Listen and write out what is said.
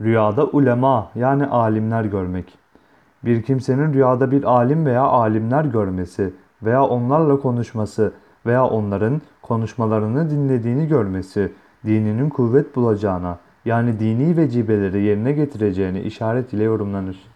Rüyada ulema yani alimler görmek. Bir kimsenin rüyada bir alim veya alimler görmesi veya onlarla konuşması veya onların konuşmalarını dinlediğini görmesi dininin kuvvet bulacağına yani dini vecibeleri yerine getireceğini işaret ile yorumlanır.